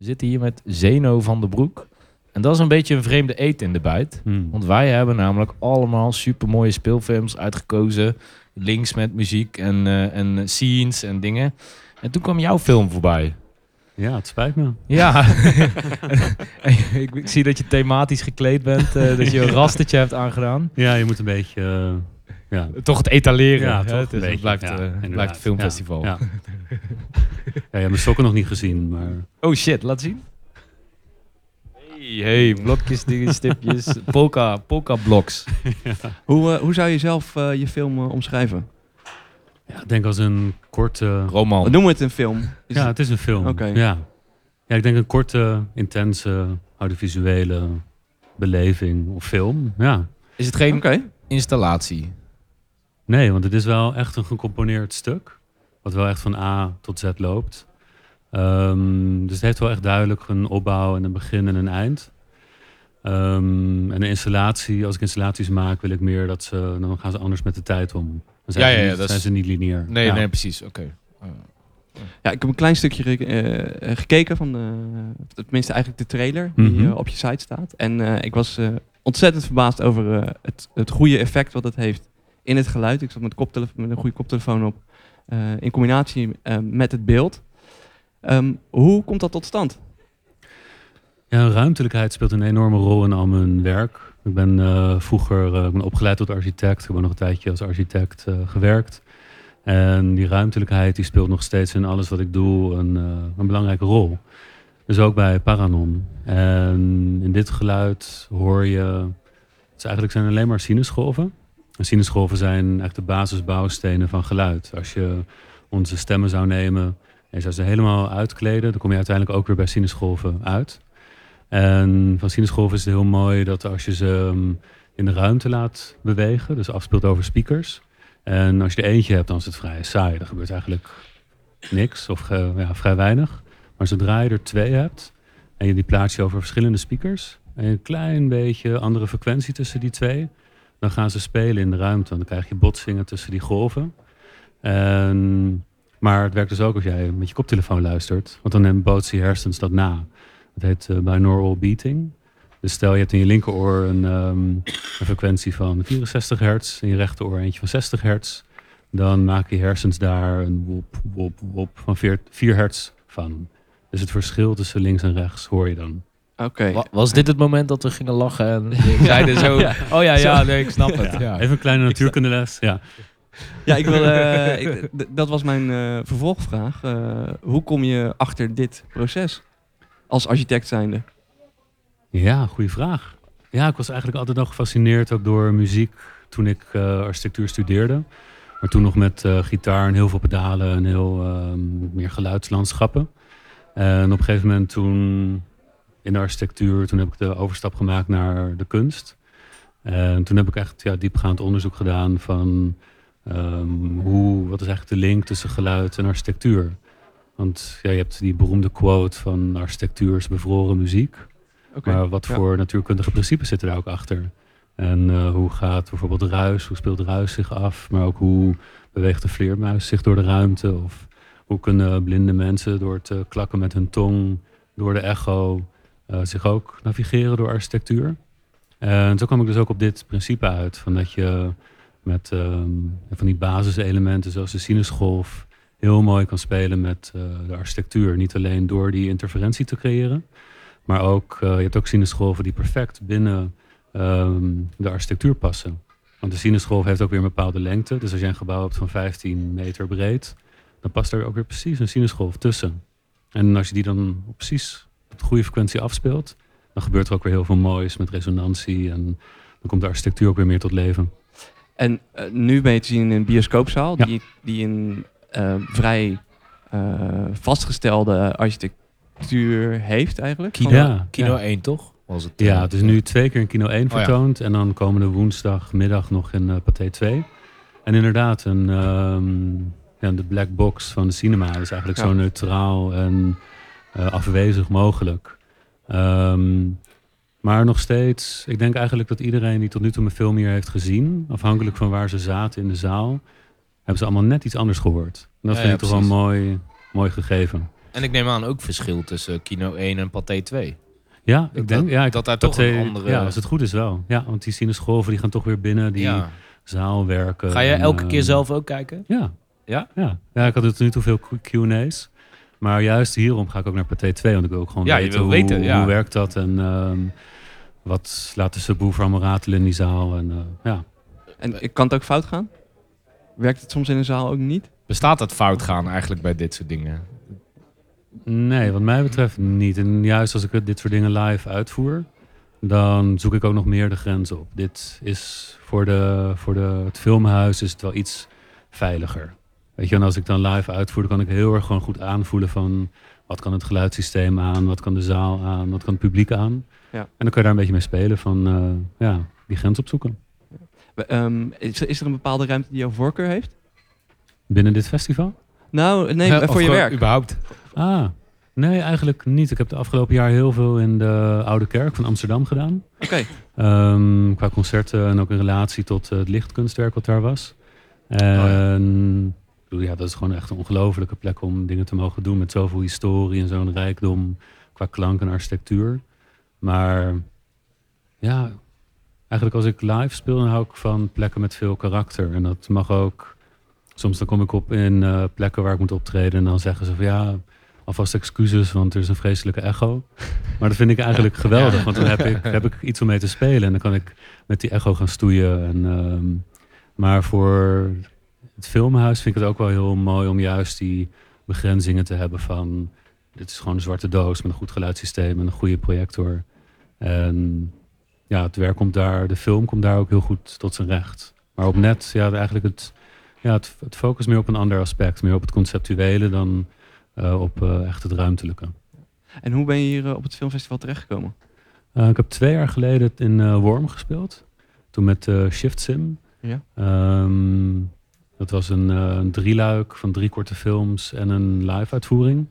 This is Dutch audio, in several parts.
We zitten hier met Zeno van de Broek. En dat is een beetje een vreemde eet in de buit. Hmm. Want wij hebben namelijk allemaal supermooie speelfilms uitgekozen. Links met muziek en, eh, en scenes en dingen. En toen kwam jouw film voorbij. Ja, het spijt me. Ja, ik zie dat je thematisch gekleed bent. eh, dat je een rastertje hebt aangedaan. Ja, je moet een beetje... eh, ja, Toch het etaleren. Ja, toch het, is- het blijft, ja, eh, het inderdaad. blijft een filmfestival. Ja, ja. ja, je hebt mijn sokken nog niet gezien, maar... Oh shit, laat zien. Hey, hey blokjes, dingen, stipjes. Polka, polka bloks. Hoe, eh, hoe zou je zelf eh, je film eh, omschrijven? Ja, ik denk als een korte... Roman. Noem het een film. Is ja, het- het is een film. Oké. Ja. ja, ik denk een korte, intense, audiovisuele beleving of film. Ja. Is het geen Oké. installatie? Nee, want het is wel echt een gecomponeerd stuk. Wat wel echt van A tot Z loopt. Ehm, dus het heeft wel echt duidelijk een opbouw en een begin en een eind. Ehm, en een installatie, als ik installaties maak, wil ik meer dat ze, dan gaan ze anders met de tijd om. Dan zijn, Ja, ze, ja, ja, niet, dat zijn is- ze niet lineair. Nee, Ja. nee, precies. Oké. Uh, Ja, ik heb een klein stukje eh, gekeken van de, tenminste eigenlijk de trailer die Mhm. eh, op je site staat. En eh, ik was eh, ontzettend verbaasd over eh, het, het goede effect wat het heeft in het geluid. Ik zat met, met een goede koptelefoon op eh, in combinatie eh, met het beeld. Ehm, hoe komt dat tot stand? Ja, ruimtelijkheid speelt een enorme rol in al mijn werk. Ik ben eh, vroeger opgeleid tot architect. Ik heb nog een tijdje als architect gewerkt. En die ruimtelijkheid die speelt nog steeds in alles wat ik doe een, een belangrijke rol. Dus ook bij Paranon. En in dit geluid hoor je... Eigenlijk zijn alleen maar sinusgolven. En sinusgolven zijn eigenlijk de basisbouwstenen van geluid. Als je onze stemmen zou nemen en je zou ze helemaal uitkleden... dan kom je uiteindelijk ook weer bij sinusgolven uit. En van sinusgolven is het heel mooi dat als je ze ehm, in de ruimte laat bewegen, dus afspeelt over speakers. En als je er eentje hebt, dan is het vrij saai. Er gebeurt eigenlijk niks of eh, ja, vrij weinig. Maar zodra je er twee hebt en je die plaats je over verschillende speakers en een klein beetje andere frequentie tussen die twee, dan gaan ze spelen in de ruimte. En dan krijg je botsingen tussen die golven. En, maar het werkt dus ook als jij met je koptelefoon luistert, want dan bootsen je hersens dat na. Het heet eh, binaural beating. Dus stel je hebt in je linkeroor een, ehm, een frequentie van 64 hertz, in je rechteroor eentje van 60 hertz. Dan maken je hersens daar een wop, wop, wop van 4, 4 hertz van. Dus het verschil tussen links en rechts hoor je dan. Oké. was dit het moment dat we gingen lachen en zeiden zo... Ja. Oh ja, ja, nee, ik snap het. Ja. Even een kleine natuurkundeles. Ja. Ja, ik wil, eh, ik- dat was mijn eh, vervolgvraag. Eh, hoe kom je achter dit proces als architect zijnde? Ja, goede vraag. Ja, ik was eigenlijk altijd al gefascineerd ook door muziek toen ik eh, architectuur studeerde. Maar toen nog met eh, gitaar en heel veel pedalen en heel ehm, meer geluidslandschappen. En op een gegeven moment toen in de architectuur, toen heb ik de overstap gemaakt naar de kunst. En toen heb ik echt ja, diepgaand onderzoek gedaan van ehm, hoe, wat is eigenlijk de link tussen geluid en architectuur. Want ja, je hebt die beroemde quote van architectuur is bevroren muziek. Maar wat ja. voor natuurkundige principes zitten daar ook achter? En eh, hoe gaat bijvoorbeeld ruis, hoe speelt ruis zich af? Maar ook hoe beweegt de vleermuis zich door de ruimte? Of hoe kunnen blinde mensen door eh, klakken met hun tong, door de echo, zich ook navigeren door architectuur? En zo kwam ik dus ook op dit principe uit, van dat je met ehm, van die basiselementen zoals de sinusgolf heel mooi kan spelen met eh, de architectuur. Niet alleen door die interferentie te creëren, maar ook, eh, je hebt ook sinusgolven die perfect binnen ehm, de architectuur passen. Want de sinusgolf heeft ook weer een bepaalde lengte. Dus als je een gebouw hebt van 15 meter breed, dan past er ook weer precies een sinusgolf tussen. En als je die dan precies de goede frequentie afspeelt, dan gebeurt er ook weer heel veel moois met resonantie. En dan komt de architectuur ook weer meer tot leven. En eh, nu ben je te zien in een bioscoopzaal Ja. die, die een eh, vrij eh, vastgestelde architectuur heeft eigenlijk. Kino, Ja, Kino ja. 1, toch? Was het, Ja, het is nu twee keer in Kino 1 ja. vertoond. En dan komende woensdagmiddag nog in uh, Pathé 2. En inderdaad, een, ehm, ja, de black box van de cinema is eigenlijk Ja. zo neutraal en afwezig mogelijk. Ehm, maar nog steeds, ik denk eigenlijk dat iedereen die tot nu toe mijn film hier heeft gezien, afhankelijk van waar ze zaten in de zaal, hebben ze allemaal net iets anders gehoord. En dat Ja, vind ja, ik toch wel mooi, mooi gegeven. En ik neem aan ook verschil tussen Kino 1 en Pathé 2. Ja, Dat- ik denk ja, ik, dat daar toch Pathé- een andere- Ja, als het goed is wel. Ja, want die sinusgolven die gaan toch weer binnen die Ja. zaal werken. Ga je elke eh, keer zelf ook kijken? Ja. Ja? Ja, ja ik had tot nu toe veel Q&A's. Maar juist hierom ga ik ook naar Pathé 2. Want ik wil ook gewoon Ja, je weten, wil hoe, weten, ja. hoe werkt dat. En ehm, wat laat de subwoofer allemaal ratelen in die zaal. En, eh, ja. En kan het ook fout gaan? Werkt het soms in een zaal ook niet? Bestaat dat fout gaan eigenlijk bij dit soort dingen? Nee, wat mij betreft niet. En juist als ik dit soort dingen live uitvoer, dan zoek ik ook nog meer de grens op. Dit is voor, de, voor de, het filmhuis is het wel iets veiliger. Weet je, en als ik dan live uitvoer, dan kan ik heel erg gewoon goed aanvoelen van wat kan het geluidssysteem aan, wat kan de zaal aan, wat kan het publiek aan. Ja. En dan kun je daar een beetje mee spelen van eh, ja, die grens opzoeken. We- ehm, is, is er een bepaalde ruimte die jouw voorkeur heeft? Binnen dit festival? Nou, nee, voor je werk. überhaupt? Ah, nee, eigenlijk niet. Ik heb de afgelopen jaar heel veel in de Oude Kerk van Amsterdam gedaan. Oké, Ehm, qua concerten en ook in relatie tot het lichtkunstwerk wat daar was. En ik bedoel, ja, dat is gewoon echt een ongelofelijke plek om dingen te mogen doen met zoveel historie en zo'n rijkdom qua klank en architectuur. Maar ja, eigenlijk als ik live speel, dan hou ik van plekken met veel karakter. En dat mag ook. Soms dan kom ik op in eh, plekken waar ik moet optreden en dan zeggen ze van ja, alvast excuses, want er is een vreselijke echo. Maar dat vind ik eigenlijk geweldig, want dan heb ik, heb ik iets om mee te spelen en dan kan ik met die echo gaan stoeien. En, ehm, maar voor het filmhuis vind ik het ook wel heel mooi om juist die begrenzingen te hebben van dit is gewoon een zwarte doos met een goed geluidssysteem en een goede projector. En ja, het werk komt daar, de film komt daar ook heel goed tot zijn recht. Maar op net, ja, eigenlijk het, ja, het, het focus meer op een ander aspect, meer op het conceptuele dan eh, op eh, echt het ruimtelijke. en hoe ben je hier eh, op het filmfestival terechtgekomen? Ik heb twee jaar geleden in Worm gespeeld. Toen met Shift Sim. Ja. Ehm, dat was een, eh, een drieluik van drie korte films en een live uitvoering.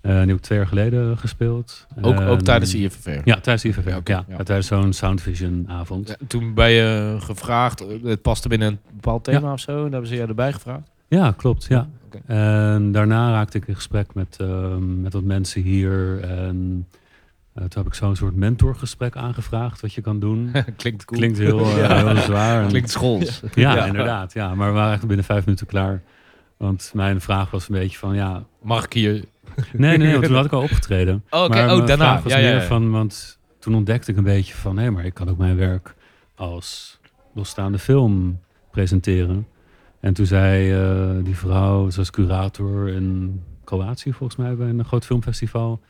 Eh, die heb ik twee jaar geleden gespeeld. Ook, ook En- tijdens de? Ja, tijdens de IFFR. Ja, Ja, oké, ja, ja. tijdens zo'n Soundvision avond. Ja, toen ben je gevraagd, het paste binnen een bepaald thema of zo. Daar hebben ze je erbij gevraagd. Ja, klopt. Ja. En daarna raakte ik in gesprek met, ehm, met wat mensen hier. En eh, toen heb ik zo'n soort mentorgesprek aangevraagd, wat je kan doen. Klinkt cool. Klinkt heel, eh, Ja. heel zwaar. En- Klinkt schools. ja, Ja. inderdaad. Ja. Maar we waren echt binnen vijf minuten klaar. Want mijn vraag was een beetje van, ja... Mag ik hier... Nee, nee, want toen had ik al opgetreden. Oh, Maar oh, daarna. vraag was meer van, want toen ontdekte ik een beetje van... hé, maar ik kan ook mijn werk als losstaande film presenteren. En toen zei eh, die vrouw, zoals curator in Kroatië volgens mij... bij een groot filmfestival...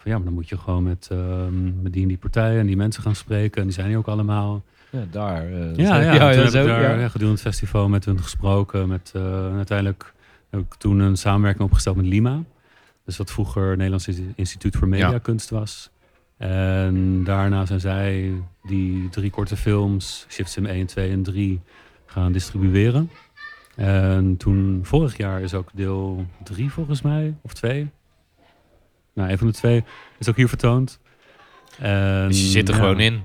van ja, maar dan moet je gewoon met, ehm, met die en die partijen en die mensen gaan spreken. En die zijn hier ook allemaal. Ja, daar. eh, Ja, zo- ja, toen heb ik daar ja. ja, gedurende het festival met hun gesproken. Met, eh, uiteindelijk heb ik toen een samenwerking opgesteld met Lima. Dus wat vroeger Nederlands Instituut voor Mediakunst was. En daarna zijn zij die drie korte films, Shift Sim 1, 2 en 3, gaan distribueren. En toen, vorig jaar is ook deel 3 volgens mij, of 2. Nou, een van de twee is ook hier vertoond. En, Dus je zit er ja. gewoon in.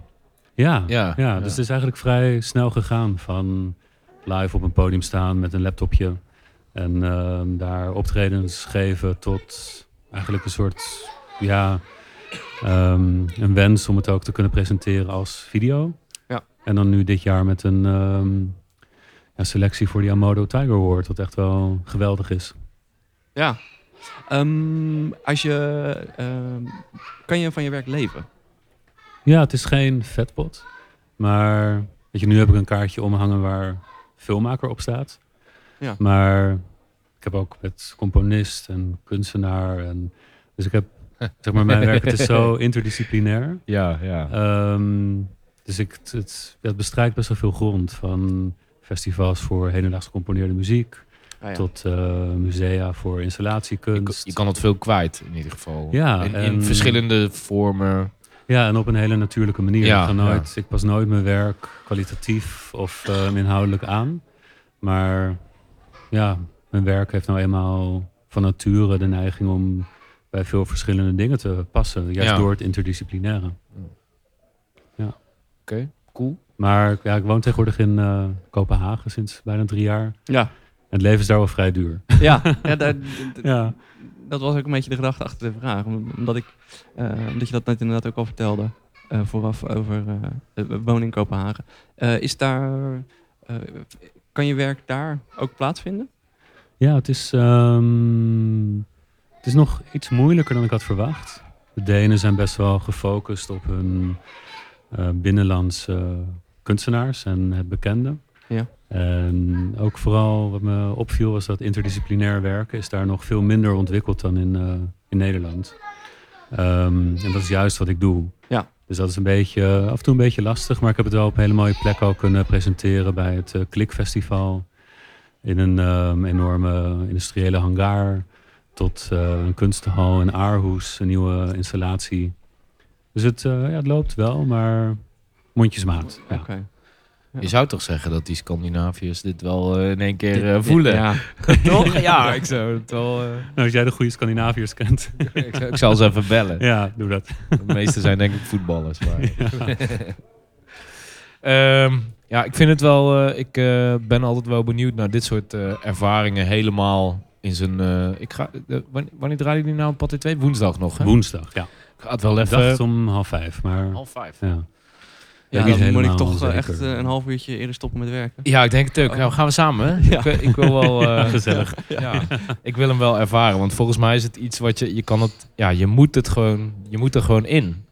Ja, Ja, ja, ja. dus het is eigenlijk vrij snel gegaan van live op een podium staan met een laptopje en ehm, daar optredens geven tot eigenlijk een soort, ja, ehm, een wens om het ook te kunnen presenteren als video. Ja. En dan nu dit jaar met een ehm, ja, selectie voor die Amodo Tiger Award, wat echt wel geweldig is. Ja. Ehm, als je, ehm, kan je van je werk leven? Ja, het is geen vetpot. Maar weet je, nu heb ik een kaartje omhangen waar filmmaker op staat. Ja. Maar ik heb ook met componist en kunstenaar. En, dus ik heb, zeg maar, mijn werk het is zo interdisciplinair. Ja, ja. Ehm, dus ik, het, het, het bestrijkt best wel veel grond. Van festivals voor hedendaags gecomponeerde muziek. Ah, ja. Tot eh, musea voor installatiekunst. je kan het veel kwijt, in ieder geval. Ja, in, in en- verschillende vormen. Ja, en op een hele natuurlijke manier. Ja, ik, ga nooit, ik pas nooit mijn werk kwalitatief of eh, inhoudelijk aan. Maar ja, mijn werk heeft nou eenmaal van nature de neiging om bij veel verschillende dingen te passen. Juist Ja. door het interdisciplinaire. Oké, cool. Maar ja, ik woon tegenwoordig in eh, Kopenhagen sinds bijna drie jaar. Ja, het leven is daar wel vrij duur. ja, ja daar, dat was ook een beetje de gedachte achter de vraag. Om- Omdat, ik, eh, omdat je dat net inderdaad ook al vertelde. eh, vooraf over eh, het wonen in Kopenhagen. Eh, is daar, eh, kan je werk daar ook plaatsvinden? Ja, het is, ehm, het is nog iets moeilijker dan ik had verwacht. De Denen zijn best wel gefocust op hun eh, binnenlandse kunstenaars en het bekende. Ja. En ook vooral wat me opviel was dat interdisciplinair werken is daar nog veel minder ontwikkeld dan in, eh, in Nederland. Ehm, en dat is juist wat ik doe. Ja. Dus dat is een beetje, af en toe een beetje lastig, maar ik heb het wel op een hele mooie plek al kunnen presenteren bij het eh, Klikfestival. In een ehm, enorme industriële hangar tot eh, een kunstenhal in Aarhus, een nieuwe installatie. Dus het, eh, ja, het loopt wel, maar mondjesmaat. Ja. Je zou toch zeggen dat die Scandinaviërs dit wel eh, in één keer eh, voelen? Ja. Toch? Ja, ik zou het wel... eh, Nou, als jij de goede Scandinaviërs kent. ik, zou, ik zal ze even bellen. ja, doe dat. De meeste zijn denk ik voetballers. Maar... Ehm, ja, ik vind het wel... ik ben altijd wel benieuwd naar dit soort ervaringen helemaal in zijn... ik ga, wanneer, draaien jullie nou op Pathé 2? Woensdag nog, hè? Woensdag, ja. Ik ga het wel Ik dacht even... om half vijf, maar Half vijf. ja. Ja, dan moet ik helemaal toch eh, zeker. echt eh, een half uurtje eerder stoppen met werken. Ja, ik denk het ook. Oh. Nou, gaan we samen? Ja. Ik, ik wil wel... eh, Gezellig. ja, ik wil hem wel ervaren. Want volgens mij is het iets wat je... Je kan het... Ja, je moet het gewoon... Je moet er gewoon in.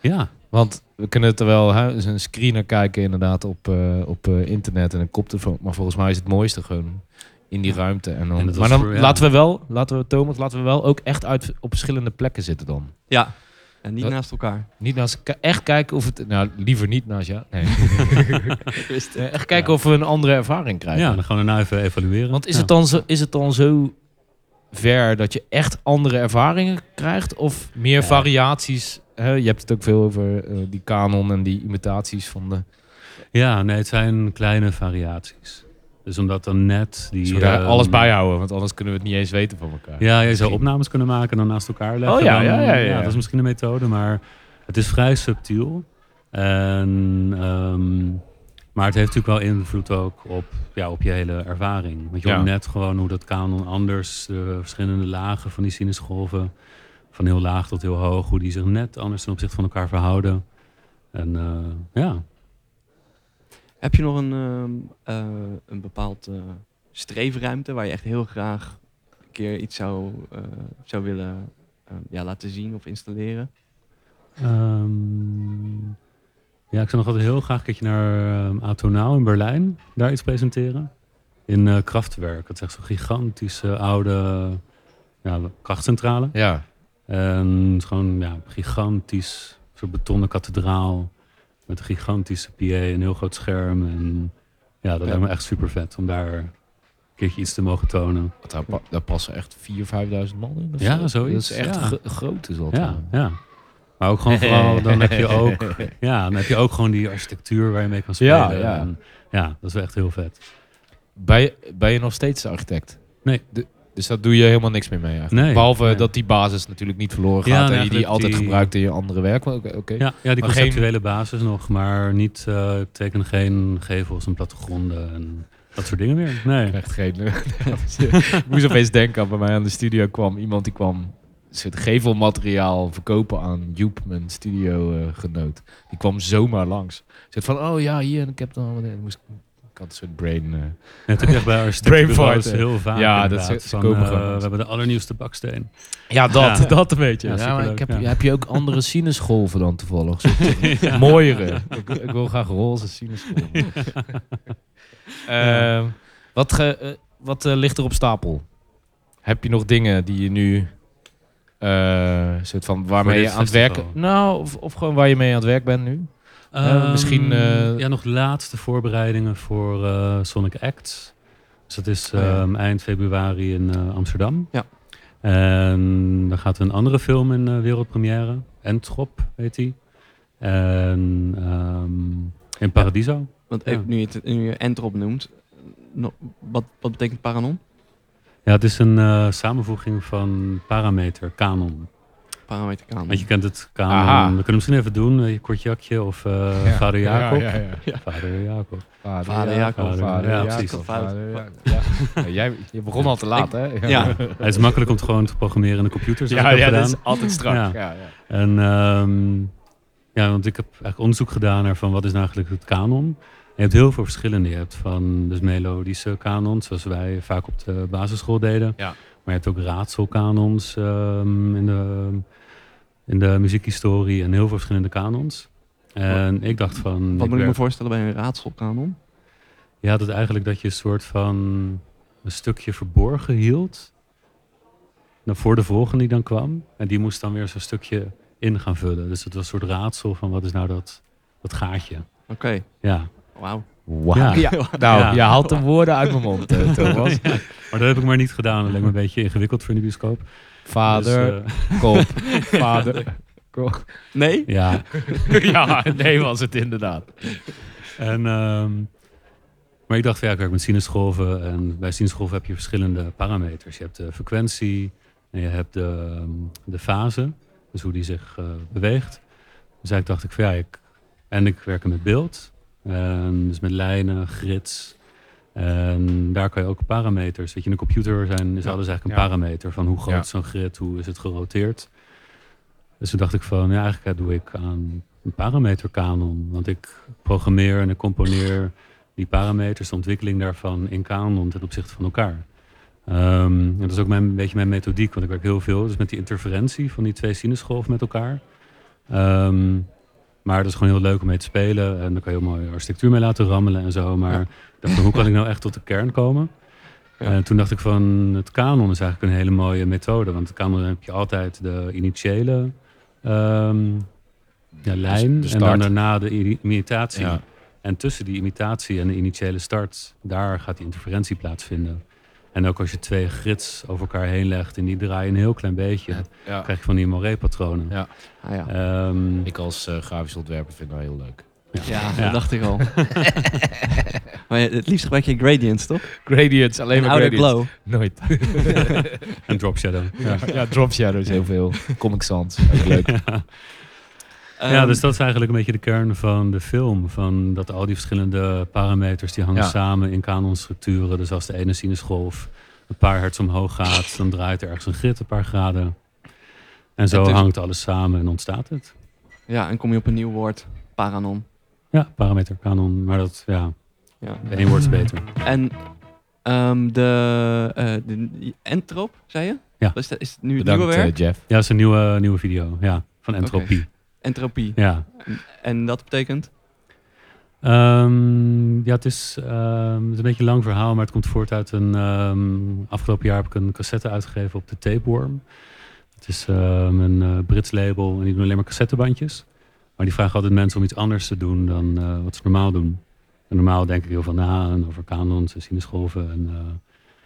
Ja, Want we kunnen het er wel... Hè, eens een screener kijken inderdaad op, eh, op eh, internet en een koptelefoon. Maar volgens mij is het mooiste gewoon in die ruimte. En dan, En maar dan voor- ja. laten we wel... Laten we, Thomas, laten we wel ook echt uit, op verschillende plekken zitten dan. Ja. En niet Dat- naast elkaar. Niet naast, echt kijken of het... Nou, liever niet naast jou. Nee. Eh, echt kijken of we een andere ervaring krijgen. ja, dan gaan we daarna even evalueren. Want is, Ja. het dan zo, is het dan zo ver dat je echt andere ervaringen krijgt? Of meer Ja. variaties? Hè? Je hebt het ook veel over eh, die kanon en die imitaties van de... Ja, nee, het zijn kleine variaties. Dus omdat dan net die... Dus alles bijhouden, want anders kunnen we het niet eens weten van elkaar. Ja, je zou opnames kunnen maken en dan naast elkaar leggen. Oh ja, ja, ja, ja. Dat is misschien een methode, maar het is vrij subtiel. En, ehm, maar het heeft natuurlijk wel invloed ook op, ja, op je hele ervaring. Want je hoort net gewoon hoe dat kanon anders, de verschillende lagen van die sinusgolven, van heel laag tot heel hoog, hoe die zich net anders ten opzichte van elkaar verhouden. En eh, ja, Heb je nog een, ehm, eh, een bepaald eh, streefruimte waar je echt heel graag een keer iets zou, eh, zou willen eh, ja, laten zien of installeren? Ehm, ja, ik zou nog altijd heel graag een keertje naar um, Atonau in Berlijn. Daar iets presenteren. In eh Kraftwerk. Dat is echt zo'n gigantische oude ja, krachtcentrale. Ja, En het is gewoon ja, gigantisch. Zo'n betonnen kathedraal. Met een gigantische PA, een heel groot scherm. En ja, dat Ja. lijkt me echt super vet om daar een keertje iets te mogen tonen. daar, pa- daar passen echt 4.000, 5.000 man in. Ja, zo. zoiets, Dat is echt ja. groot is dat. Ja, ja. Maar ook gewoon vooral, dan heb je ook, ja, dan heb je ook gewoon die architectuur waar je mee kan spelen. Ja, ja. En ja, dat is wel echt heel vet. Ben, je, ben je nog steeds architect? Nee. De- dus daar doe je helemaal niks meer mee eigenlijk? Nee, Behalve nee. dat die basis natuurlijk niet verloren Ja, gaat nee, en je die altijd die- gebruikt in je andere werk. Oké, oké. Ja, ja die Maar conceptuele basis nog, maar niet, eh, ik teken geen gevels en plattegronden en dat soort dingen meer. Nee. Echt geen... ik moest opeens denken, bij mij aan de studio kwam iemand die kwam soort gevelmateriaal verkopen aan Joep, mijn studiogenoot. die kwam zomaar langs. Zegt van, oh ja, hier, en ik heb dan... Moest, had een soort brain... eh, Dat heb je echt bij architectenbureaus Brainfight, heel vaak Ja, dat ze- ze Van, komen eh, We hebben de allernieuwste baksteen. Ja, dat, Ja. dat een beetje. Ja, Ja, maar ik heb, ja. Heb je ook andere sinusgolven dan toevallig? Soort Mooiere. Ik, ik wil graag roze sinusgolven. Ehm, wat ge- eh, wat ligt er op stapel? Heb je nog dingen die je nu... eh, soort van waarmee je aan het werken... Nou, of, of gewoon waar je mee aan het werk bent nu? Ehm, misschien, eh, ja, nog laatste voorbereidingen voor eh, Sonic Acts. Dus dat is Oh ja. ehm, eind februari in eh, Amsterdam. Ja. En dan gaat een andere film in wereldpremière. Entrop heet die. En ehm, in Paradiso. Want Ja. nu, je het, nu je Entrop noemt, no- wat, wat betekent Paranon? Ja, het is een samenvoeging van parameter, kanon. Parameter kanon. Want je kent het kanon. Aha. We kunnen misschien even doen. eh, Kort Jakje of eh, Vader Jacob. Ja, ja, ja. Vader Jacob. Vader, Vader Jacob. Vader Ja, Jacob, precies. Vader Jacob. Ja. Ja, jij, je begon al te laat, hè? Ja. Het is makkelijk om het gewoon te programmeren in de computer. ja, ja dat is altijd strak. Ja. Ja. Ja, En ehm, ja, want ik heb eigenlijk onderzoek gedaan naar van wat is nou eigenlijk het kanon. En je hebt heel veel verschillende. Je hebt van dus melodische kanons, zoals wij vaak op de basisschool deden. Ja. Maar je hebt ook raadselkanons ehm, in, de, in de muziekhistorie en heel veel verschillende kanons. En ik dacht van... Wat moet ik me voorstellen bij een raadselkanon? Ja, dat eigenlijk dat je een soort van een stukje verborgen hield. Nou, voor de volgende die dan kwam. En die moest dan weer zo'n stukje in gaan vullen. Dus het was een soort raadsel van wat is nou dat, dat gaatje. Oké, Ja. wauw. Wauw. Ja. Ja. Nou, Ja. je haalt de woorden uit mijn mond, eh, Thomas. Maar dat heb ik maar niet gedaan. Dat leek me een beetje ingewikkeld voor in de bioscoop. Vader, Dus, eh, kop, vader, kop. Nee? ja. ja, nee was het inderdaad. En, ehm, maar ik dacht, van, ja, ik werk met sinusgolven. En bij sinusgolven heb je verschillende parameters. Je hebt de frequentie en je hebt de, ehm, de fase. Dus hoe die zich eh, beweegt. Dus eigenlijk dacht ik van ja, ik, en ik werk met beeld. En dus met lijnen, grids. En daar kan je ook parameters. Weet je, in een computer zijn, is Ja. alles eigenlijk een Ja. parameter. Van hoe groot Ja. zo'n grid, hoe is het geroteerd. Dus toen dacht ik van, ja, eigenlijk doe ik aan een parameterkanon. Want ik programmeer en ik componeer die parameters, de ontwikkeling daarvan in kanon ten opzichte van elkaar. Ehm, en dat is ook mijn, een beetje mijn methodiek, want ik werk heel veel dus met die interferentie van die twee sinusgolven met elkaar. Ehm, maar dat is gewoon heel leuk om mee te spelen en dan kan je heel mooi architectuur mee laten rammelen en zo. Maar Ja. dacht hoe kan ik nou echt tot de kern komen? Ja. En toen dacht ik van, het kanon is eigenlijk een hele mooie methode, want het kanon heb je altijd de initiële ehm, ja, lijn en dan daarna de imitatie. Ja. En tussen die imitatie en de initiële start, daar gaat die interferentie plaatsvinden. En ook als je twee grids over elkaar heen legt en die draaien een heel klein beetje, Ja. krijg je van die moiré-patronen. Ja. Ah, ja. Ehm, Ik als eh, grafisch ontwerper vind dat heel leuk. ja, Ja. dat dacht ik al. maar het liefst gebruik je gradients, toch? Gradients, alleen En maar gradients. glow. Nooit. en drop shadow. ja, ja, drop shadows heel veel. Comic Sans, ook leuk. ja, Ehm, dus dat is eigenlijk een beetje de kern van de film. Van dat al die verschillende parameters die hangen Ja. samen in kanonstructuren. Dus als de ene sinusgolf een paar hertz omhoog gaat, dan draait er ergens een grid een paar graden. En zo is- hangt alles samen en ontstaat het. Ja, en kom je op een nieuw woord. Paranon. Ja, parameter, kanon. Maar dat, ja, Ja. één woord is beter. En ehm, de, eh de entrop, zei je? Ja. Is, dat, is het nu het nieuwe eh, werk? Jeff. Ja, dat is een nieuwe, nieuwe video. Ja, van entropie. Entropie. Ja. En dat betekent? Ehm, ja, het is, ehm, het is een beetje een lang verhaal, maar het komt voort uit een... ehm, afgelopen jaar heb ik een cassette uitgegeven op de Tapeworm. Het is ehm, een eh, Brits label en die doen alleen maar cassettebandjes. Maar die vragen altijd mensen om iets anders te doen dan eh, wat ze normaal doen. En normaal denk ik heel veel na en over kanons en sinusgolven. En, eh,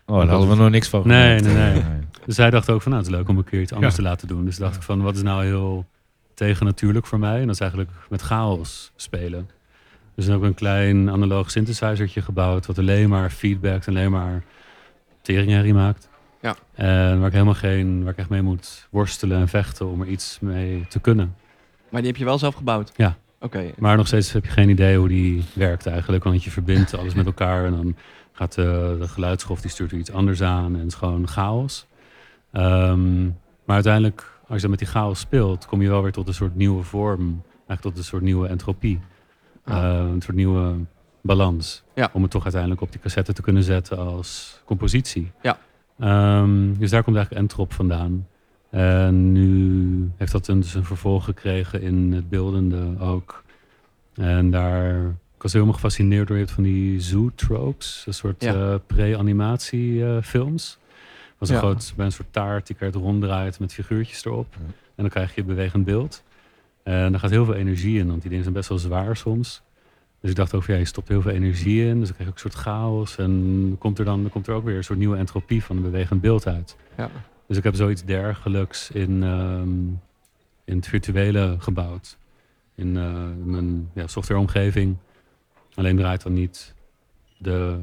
Oh, daar hadden we nog niks van Nee, gemerkt. nee, nee. Dus zij dacht ook van, nou, het is leuk om een keer iets anders Ja. te laten doen. Dus dacht Ja. ik van, wat is nou heel tegennatuurlijk voor mij? En dat is eigenlijk met chaos spelen. Dus dan ook een klein analoog synthesizertje gebouwd, wat alleen maar feedback en alleen maar teringherrie maakt. Ja. En waar ik helemaal geen, waar ik echt mee moet worstelen en vechten om er iets mee te kunnen. Maar die heb je wel zelf gebouwd? Ja. Oké. Maar nog steeds heb je geen idee hoe die werkt eigenlijk. Want je verbindt alles met elkaar en dan gaat de, de geluidsgolf die stuurt er iets anders aan en het is gewoon chaos. Ehm, maar uiteindelijk, als je dan met die chaos speelt, kom je wel weer tot een soort nieuwe vorm. Eigenlijk tot een soort nieuwe entropie. Eh, een soort nieuwe balans. Ja. Om het toch uiteindelijk op die cassette te kunnen zetten als compositie. Ja. Ehm, dus daar komt eigenlijk Entrop vandaan. En nu heeft dat een, dus een vervolg gekregen in het beeldende ook. En daar, ik was helemaal gefascineerd door je hebt van die zootropes, een soort Ja. eh, pre-animatiefilms. Was een Ja. groot, bij een soort taart die keer ronddraait met figuurtjes erop. En dan krijg je een bewegend beeld. En daar gaat heel veel energie in, want die dingen zijn best wel zwaar soms. Dus ik dacht ook, ja, je stopt heel veel energie in. Dus dan krijg je ook een soort chaos. En komt er dan komt er ook weer een soort nieuwe entropie van een bewegend beeld uit. Ja. Dus ik heb zoiets dergelijks in, ehm, in het virtuele gebouwd. In eh, mijn ja, softwareomgeving. Alleen draait dan niet de,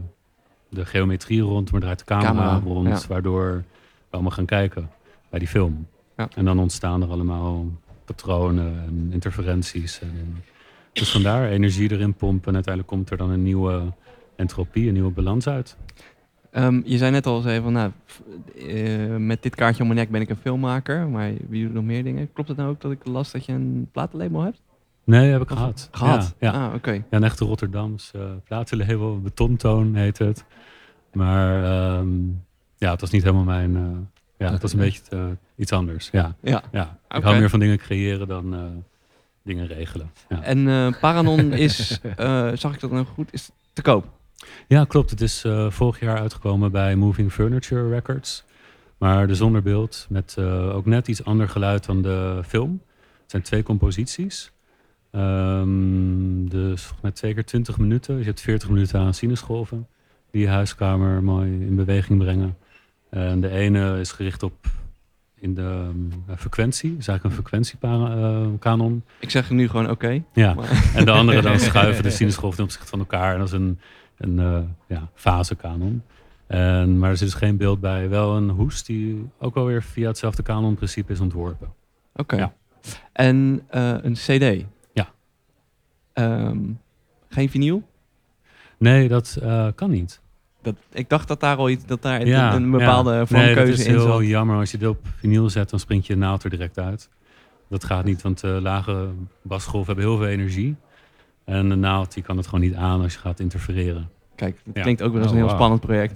de geometrie rond, maar draait de camera, Camera, rond. ja. Waardoor we allemaal gaan kijken bij die film. Ja. En dan ontstaan er allemaal patronen en interferenties. En, dus vandaar energie erin pompen en uiteindelijk komt er dan een nieuwe entropie, een nieuwe balans uit. Ehm, je zei net al zei van, nou, eh, met dit kaartje om mijn nek ben ik een filmmaker, maar wie doet nog meer dingen? Klopt het nou ook dat ik las dat je een platenlabel hebt? Nee, heb ik gehad. Gehad? Ja, ja. Ah, oké. Ja, een echte Rotterdams eh platenlabel, betontoon heet het. Maar ehm, ja, het was niet helemaal mijn... eh, ja, het was een beetje eh, iets anders. Ja, Ja. ja. ik hou meer van dingen creëren dan eh, dingen regelen. Ja. En Paranon is, zag ik dat nou goed, is te koop. ja, klopt. Het is vorig jaar uitgekomen bij Moving Furniture Records. Maar de zonder beeld met ook net iets ander geluid dan de film. Het zijn twee composities. Ehm, dus met twee keer 20 minuten. Dus je hebt 40 minuten aan sinusgolven. Die je huiskamer mooi in beweging brengen. En de ene is gericht op in de ehm, frequentie. Dus eigenlijk een frequentiekanon. Ik zeg nu gewoon oké. ja. maar- En de andere dan schuiven de sinusgolven ten opzichte van elkaar. En dat is een, een eh, ja, fasekanon. En, maar er zit dus geen beeld bij. Wel een hoes die ook alweer via hetzelfde kanonprincipe is ontworpen. Oké. Ja. En eh, een cd? Ehm, geen vinyl? Nee, dat eh, kan niet. Dat, ik dacht dat daar al iets, dat daar Ja, een, een bepaalde ja. Nee, vormkeuze dat is in heel zat. jammer. Als je dit op vinyl zet, dan springt je naald er direct uit. Dat gaat niet, want uh, lage basgolven hebben heel veel energie. En de naald die kan het gewoon niet aan als je gaat interfereren. Kijk, dat Ja. klinkt ook wel eens Oh, een heel wow. spannend project.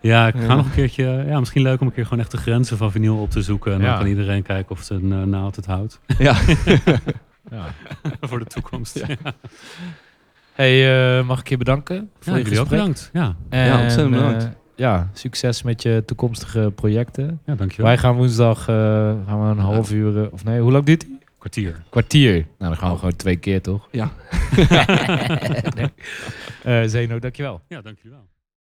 Ja, ik ga Ja. nog een keertje... Ja, misschien leuk om een keer gewoon echt de grenzen van vinyl op te zoeken. En Ja. dan kan iedereen kijken of zijn uh, naald het houdt. Ja. Ja. Voor de toekomst. Ja, Hey, uh, mag ik je bedanken voor je jullie ook gesprek? bedankt. Ja, En, Ja, ontzettend bedankt. eh, ja, succes met je toekomstige projecten. ja dankjewel. Wij gaan woensdag uh, gaan we een half uur, uh, of nee, hoe lang duurt die? Kwartier. Kwartier. Nou, dan gaan we gewoon twee keer, toch? Ja. nee. uh, Zeno, dankjewel. Ja, dankjewel.